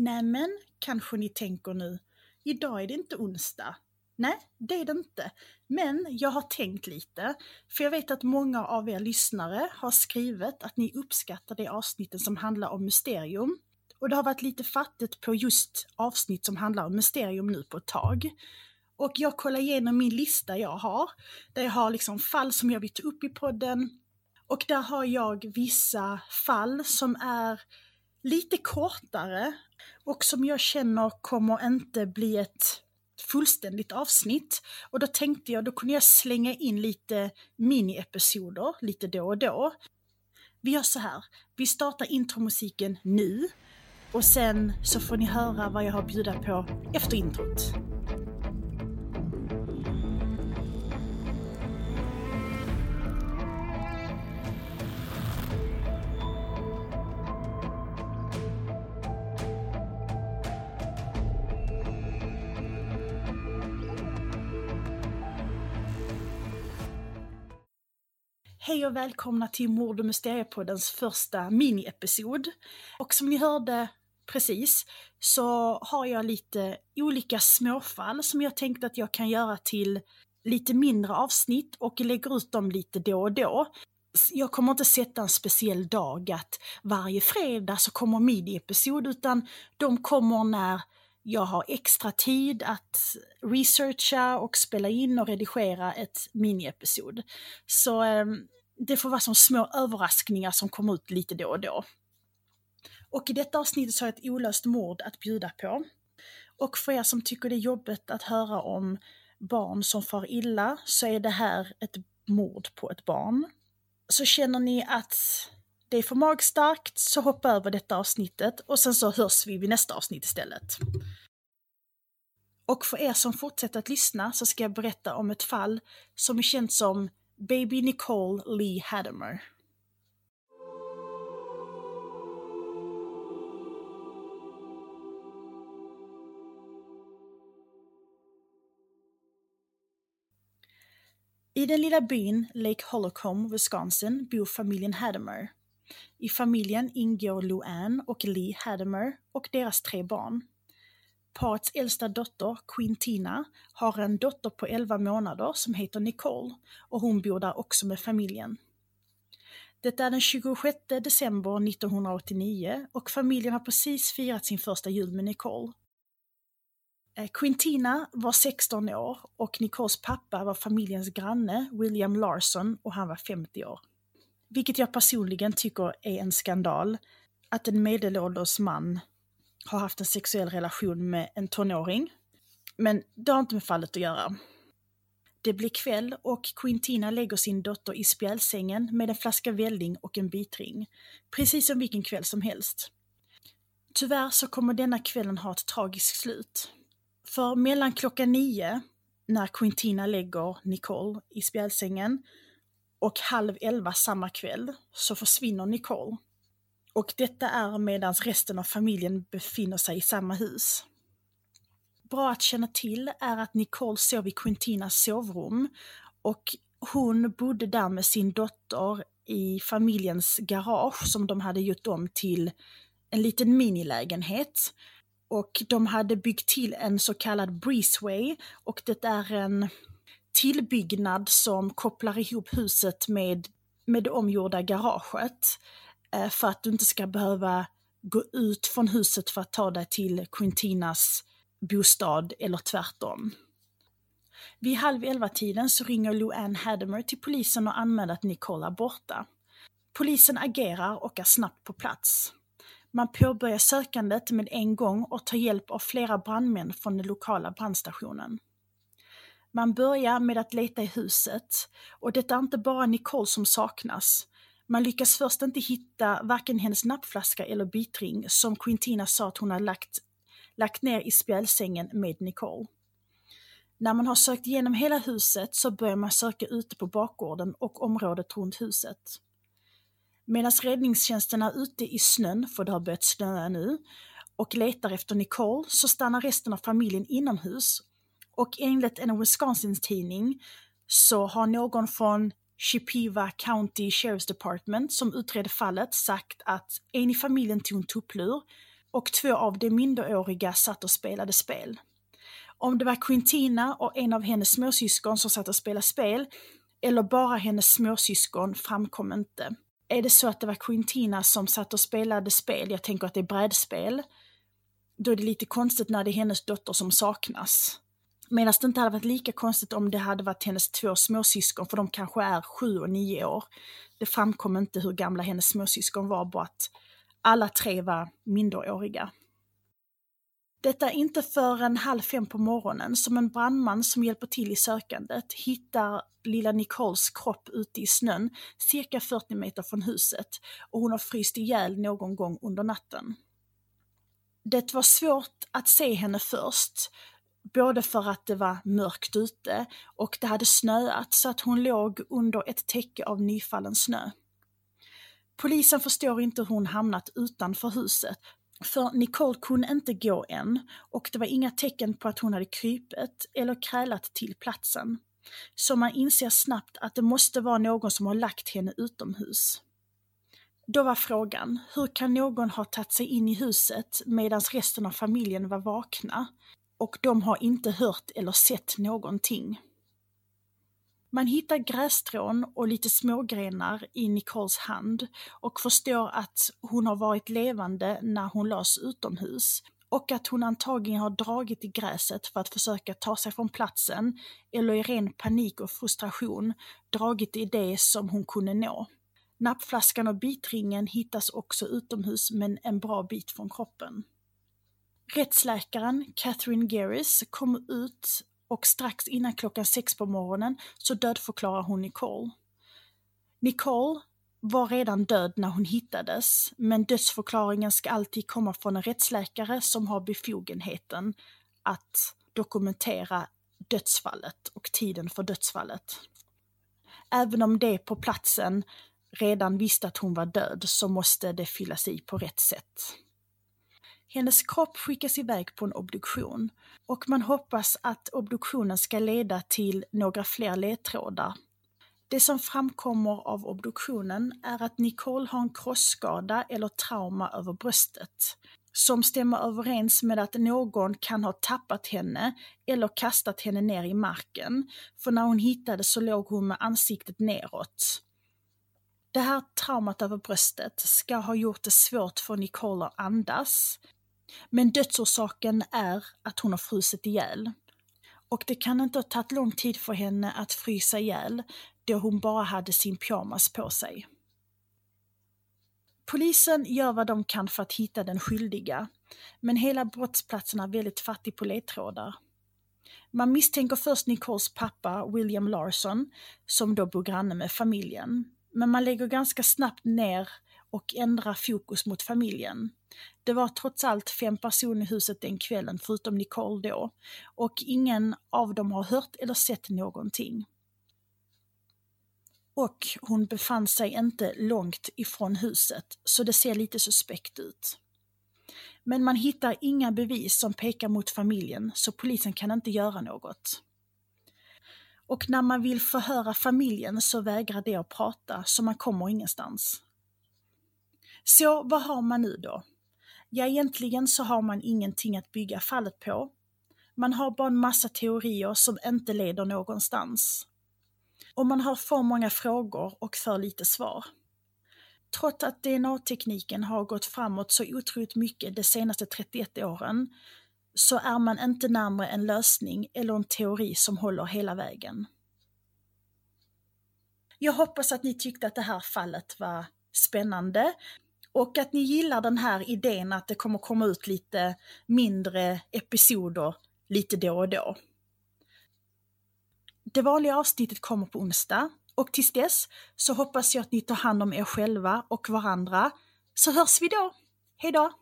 Nämen, kanske ni tänker nu. Idag är det inte onsdag. Nej, det är det inte. Men jag har tänkt lite, för jag vet att många av er lyssnare har skrivit att ni uppskattar det avsnitten som handlar om mysterium. Och det har varit lite fattigt på just avsnitt som handlar om mysterium nu på ett tag. Och jag kollar igenom min lista jag har, där jag har liksom fall som jag vill ta upp i podden. Och där har jag vissa fall som är lite kortare och som jag känner kommer inte bli ett fullständigt avsnitt. Och då tänkte jag, då kunde jag slänga in lite mini-episoder lite då och då. Vi gör så här, vi startar intromusiken nu och sen så får ni höra vad jag har att bjuda på efter introt. Hej och välkomna till Mord och Mysteriepoddens första mini-episod. Och som ni hörde precis så har jag lite olika småfall som jag tänkte att jag kan göra till lite mindre avsnitt och lägger ut dem lite då och då. Jag kommer inte sätta en speciell dag att varje fredag så kommer mini-episod utan de kommer när jag har extra tid att researcha och spela in och redigera ett mini-episod. Så ehm, det får vara som små överraskningar som kommer ut lite då och då. Och i detta avsnittet så har jag ett olöst mord att bjuda på. Och för er som tycker det är jobbigt att höra om barn som far illa så är det här ett mord på ett barn. Så känner ni att det är för magstarkt så hoppa över detta avsnittet och sen så hörs vi vid nästa avsnitt istället. Och för er som fortsätter att lyssna så ska jag berätta om ett fall som är känt som Baby Nicole Lee Haddamer. I den lilla byn Lake Holocombe, Wisconsin, bor familjen Haddamer. I familjen ingår Lou Ann och Lee Haddamer och deras tre barn. Parets äldsta dotter, Quintina, har en dotter på 11 månader som heter Nicole och hon bor där också med familjen. Det är den 26 december 1989 och familjen har precis firat sin första jul med Nicole. Eh, Quintina var 16 år och Nicoles pappa var familjens granne William Larson och han var 50 år. Vilket jag personligen tycker är en skandal, att en medelålders man har haft en sexuell relation med en tonåring. Men det har inte med fallet att göra. Det blir kväll och Quintina lägger sin dotter i spjälsängen med en flaska välling och en bitring. Precis som vilken kväll som helst. Tyvärr så kommer denna kvällen ha ett tragiskt slut. För mellan klockan nio, när Quintina lägger Nicole i spjälsängen, och halv elva samma kväll så försvinner Nicole. Och detta är medan resten av familjen befinner sig i samma hus. Bra att känna till är att Nicole sov i Quintinas sovrum och hon bodde där med sin dotter i familjens garage som de hade gjort om till en liten minilägenhet. Och de hade byggt till en så kallad breezeway och det är en tillbyggnad som kopplar ihop huset med, med det omgjorda garaget. Eh, för att du inte ska behöva gå ut från huset för att ta dig till Quintinas bostad eller tvärtom. Vid halv elva-tiden så ringer Luann Haddamer till polisen och anmäler att Nicole är borta. Polisen agerar och är snabbt på plats. Man påbörjar sökandet med en gång och tar hjälp av flera brandmän från den lokala brandstationen. Man börjar med att leta i huset och det är inte bara Nicole som saknas. Man lyckas först inte hitta varken hennes nappflaska eller bitring som Quintina sa att hon hade lagt, lagt ner i spjälsängen med Nicole. När man har sökt igenom hela huset så börjar man söka ute på bakgården och området runt huset. Medan räddningstjänsten är ute i snön, för det har börjat snöa nu, och letar efter Nicole så stannar resten av familjen inomhus. Och enligt en Wisconsin-tidning så har någon från Shipiva County Sheriff's Department som utredde fallet sagt att en i familjen tog en tupplur, och två av de minderåriga satt och spelade spel. Om det var Quintina och en av hennes småsyskon som satt och spelade spel, eller bara hennes småsyskon framkom inte. Är det så att det var Quintina som satt och spelade spel, jag tänker att det är brädspel, då är det lite konstigt när det är hennes dotter som saknas. Medan det inte hade varit lika konstigt om det hade varit hennes två småsyskon, för de kanske är sju och nio år. Det framkom inte hur gamla hennes småsyskon var, bara att alla tre var minderåriga. Detta är inte förrän halv fem på morgonen som en brandman som hjälper till i sökandet hittar lilla Nicoles kropp ute i snön cirka 40 meter från huset och hon har fryst ihjäl någon gång under natten. Det var svårt att se henne först, både för att det var mörkt ute och det hade snöat så att hon låg under ett täcke av nyfallen snö. Polisen förstår inte hur hon hamnat utanför huset, för Nicole kunde inte gå än och det var inga tecken på att hon hade krypet eller krälat till platsen. Så man inser snabbt att det måste vara någon som har lagt henne utomhus. Då var frågan, hur kan någon ha tagit sig in i huset medan resten av familjen var vakna? Och de har inte hört eller sett någonting. Man hittar grässtrån och lite smågrenar i Nicoles hand och förstår att hon har varit levande när hon lades utomhus och att hon antagligen har dragit i gräset för att försöka ta sig från platsen eller i ren panik och frustration dragit i det som hon kunde nå. Nappflaskan och bitringen hittas också utomhus men en bra bit från kroppen. Rättsläkaren Catherine Gerris kom ut och strax innan klockan sex på morgonen så dödförklarar hon Nicole. Nicole var redan död när hon hittades, men dödsförklaringen ska alltid komma från en rättsläkare som har befogenheten att dokumentera dödsfallet och tiden för dödsfallet. Även om det på platsen redan visste att hon var död så måste det fyllas i på rätt sätt. Hennes kropp skickas iväg på en obduktion och man hoppas att obduktionen ska leda till några fler ledtrådar. Det som framkommer av obduktionen är att Nicole har en krossskada eller trauma över bröstet som stämmer överens med att någon kan ha tappat henne eller kastat henne ner i marken. För när hon hittades så låg hon med ansiktet neråt. Det här traumat över bröstet ska ha gjort det svårt för Nicole att andas men dödsorsaken är att hon har frusit ihjäl. Och det kan inte ha tagit lång tid för henne att frysa ihjäl då hon bara hade sin pyjamas på sig. Polisen gör vad de kan för att hitta den skyldiga, men hela brottsplatsen är väldigt fattig på ledtrådar. Man misstänker först Nicoles pappa, William Larson, som då bor granne med familjen. Men man lägger ganska snabbt ner och ändra fokus mot familjen. Det var trots allt fem personer i huset den kvällen, förutom Nicole då, och ingen av dem har hört eller sett någonting. Och hon befann sig inte långt ifrån huset, så det ser lite suspekt ut. Men man hittar inga bevis som pekar mot familjen, så polisen kan inte göra något. Och när man vill förhöra familjen så vägrar de att prata, så man kommer ingenstans. Så vad har man nu då? Ja, egentligen så har man ingenting att bygga fallet på. Man har bara en massa teorier som inte leder någonstans. Och man har för många frågor och för lite svar. Trots att DNA-tekniken har gått framåt så otroligt mycket de senaste 31 åren så är man inte närmare en lösning eller en teori som håller hela vägen. Jag hoppas att ni tyckte att det här fallet var spännande och att ni gillar den här idén att det kommer komma ut lite mindre episoder lite då och då. Det vanliga avsnittet kommer på onsdag och tills dess så hoppas jag att ni tar hand om er själva och varandra. Så hörs vi då! Hejdå!